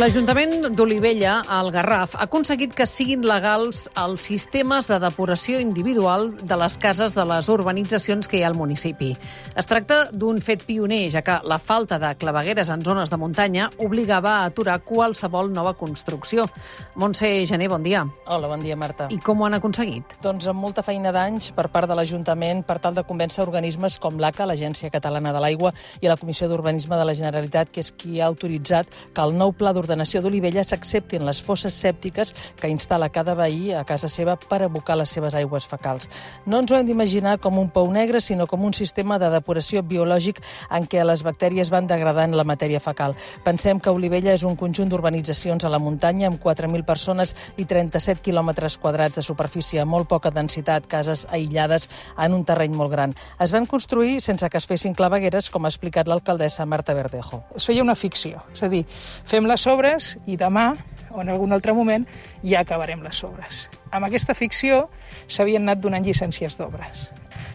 L'Ajuntament d'Olivella, al Garraf, ha aconseguit que siguin legals els sistemes de depuració individual de les cases de les urbanitzacions que hi ha al municipi. Es tracta d'un fet pioner, ja que la falta de clavegueres en zones de muntanya obligava a aturar qualsevol nova construcció. Montse Gené, bon dia. Hola, bon dia, Marta. I com ho han aconseguit? Doncs amb molta feina d'anys per part de l'Ajuntament per tal de convèncer organismes com l'ACA, l'Agència Catalana de l'Aigua, i la Comissió d'Urbanisme de la Generalitat, que és qui ha autoritzat que el nou pla d'ordenació d'Olivella s'acceptin les fosses sèptiques que instal·la cada veí a casa seva per abocar les seves aigües fecals. No ens ho hem d'imaginar com un pou negre, sinó com un sistema de depuració biològic en què les bactèries van degradant la matèria fecal. Pensem que Olivella és un conjunt d'urbanitzacions a la muntanya amb 4.000 persones i 37 quilòmetres quadrats de superfície, molt poca densitat, cases aïllades en un terreny molt gran. Es van construir sense que es fessin clavegueres, com ha explicat l'alcaldessa Marta Verdejo. Es feia una ficció, és a dir, fem obres i demà o en algun altre moment ja acabarem les obres. Amb aquesta ficció s'havien anat donant llicències d'obres.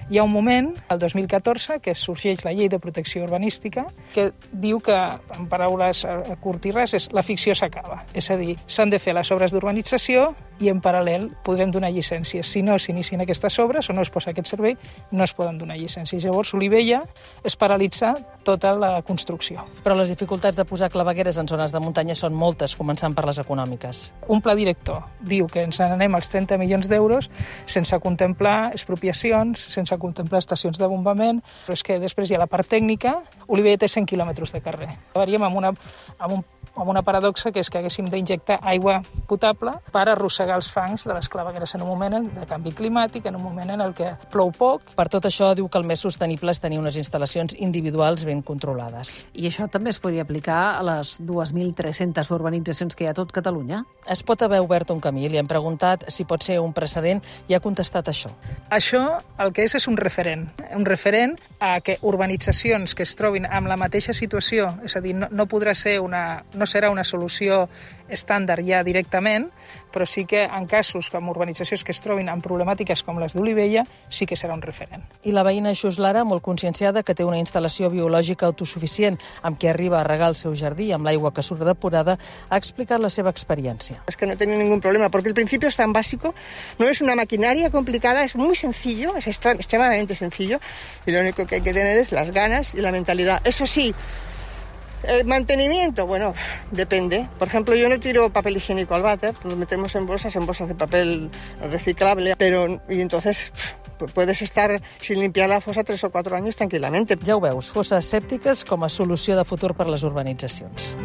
Hi ha un moment, el 2014, que sorgeix la llei de protecció urbanística, que diu que, en paraules a curt i res, és la ficció s'acaba. És a dir, s'han de fer les obres d'urbanització i en paral·lel podrem donar llicències. Si no s'inicien aquestes obres o no es posa aquest servei, no es poden donar llicències. Llavors, Olivella es paralitza tota la construcció. Però les dificultats de posar clavegueres en zones de muntanya són moltes, començant per les econòmiques. Un pla director diu que ens n'anem als 30 milions d'euros sense contemplar expropiacions, sense contemplar estacions de bombament, però és que després hi ha la part tècnica. Olivella té 100 quilòmetres de carrer. Acabaríem amb una, amb un amb una paradoxa que és que haguéssim d'injectar aigua potable per arrossegar els fangs de les clavegueres en un moment de canvi climàtic, en un moment en el que plou poc. Per tot això, diu que el més sostenible és tenir unes instal·lacions individuals ben controlades. I això també es podria aplicar a les 2.300 urbanitzacions que hi ha a tot Catalunya? Es pot haver obert un camí. Li hem preguntat si pot ser un precedent i ha contestat això. Això el que és és un referent. Un referent a que urbanitzacions que es trobin amb la mateixa situació, és a dir, no, no podrà ser una... No serà una solució estàndard ja directament, però sí que en casos com urbanitzacions que es trobin amb problemàtiques com les d'Olivella, sí que serà un referent. I la veïna Xuslara, molt conscienciada que té una instal·lació biològica autosuficient amb què arriba a regar el seu jardí amb l'aigua que surt depurada, ha explicat la seva experiència. Es que no he tenido ningún problema, porque el principio es tan básico, no es una maquinaria complicada, es muy sencillo, es extremadamente sencillo, y lo único que hay que tener es las ganas y la mentalidad. Eso sí, el mantenimiento, bueno, depende. Por ejemplo, yo no tiro papel higiénico al váter, lo metemos en bolsas, en bolsas de papel reciclable, pero y entonces puedes estar sin limpiar la fosa tres o cuatro años tranquilamente. Ja ho veus, fosses sèptiques com a solució de futur per les urbanitzacions.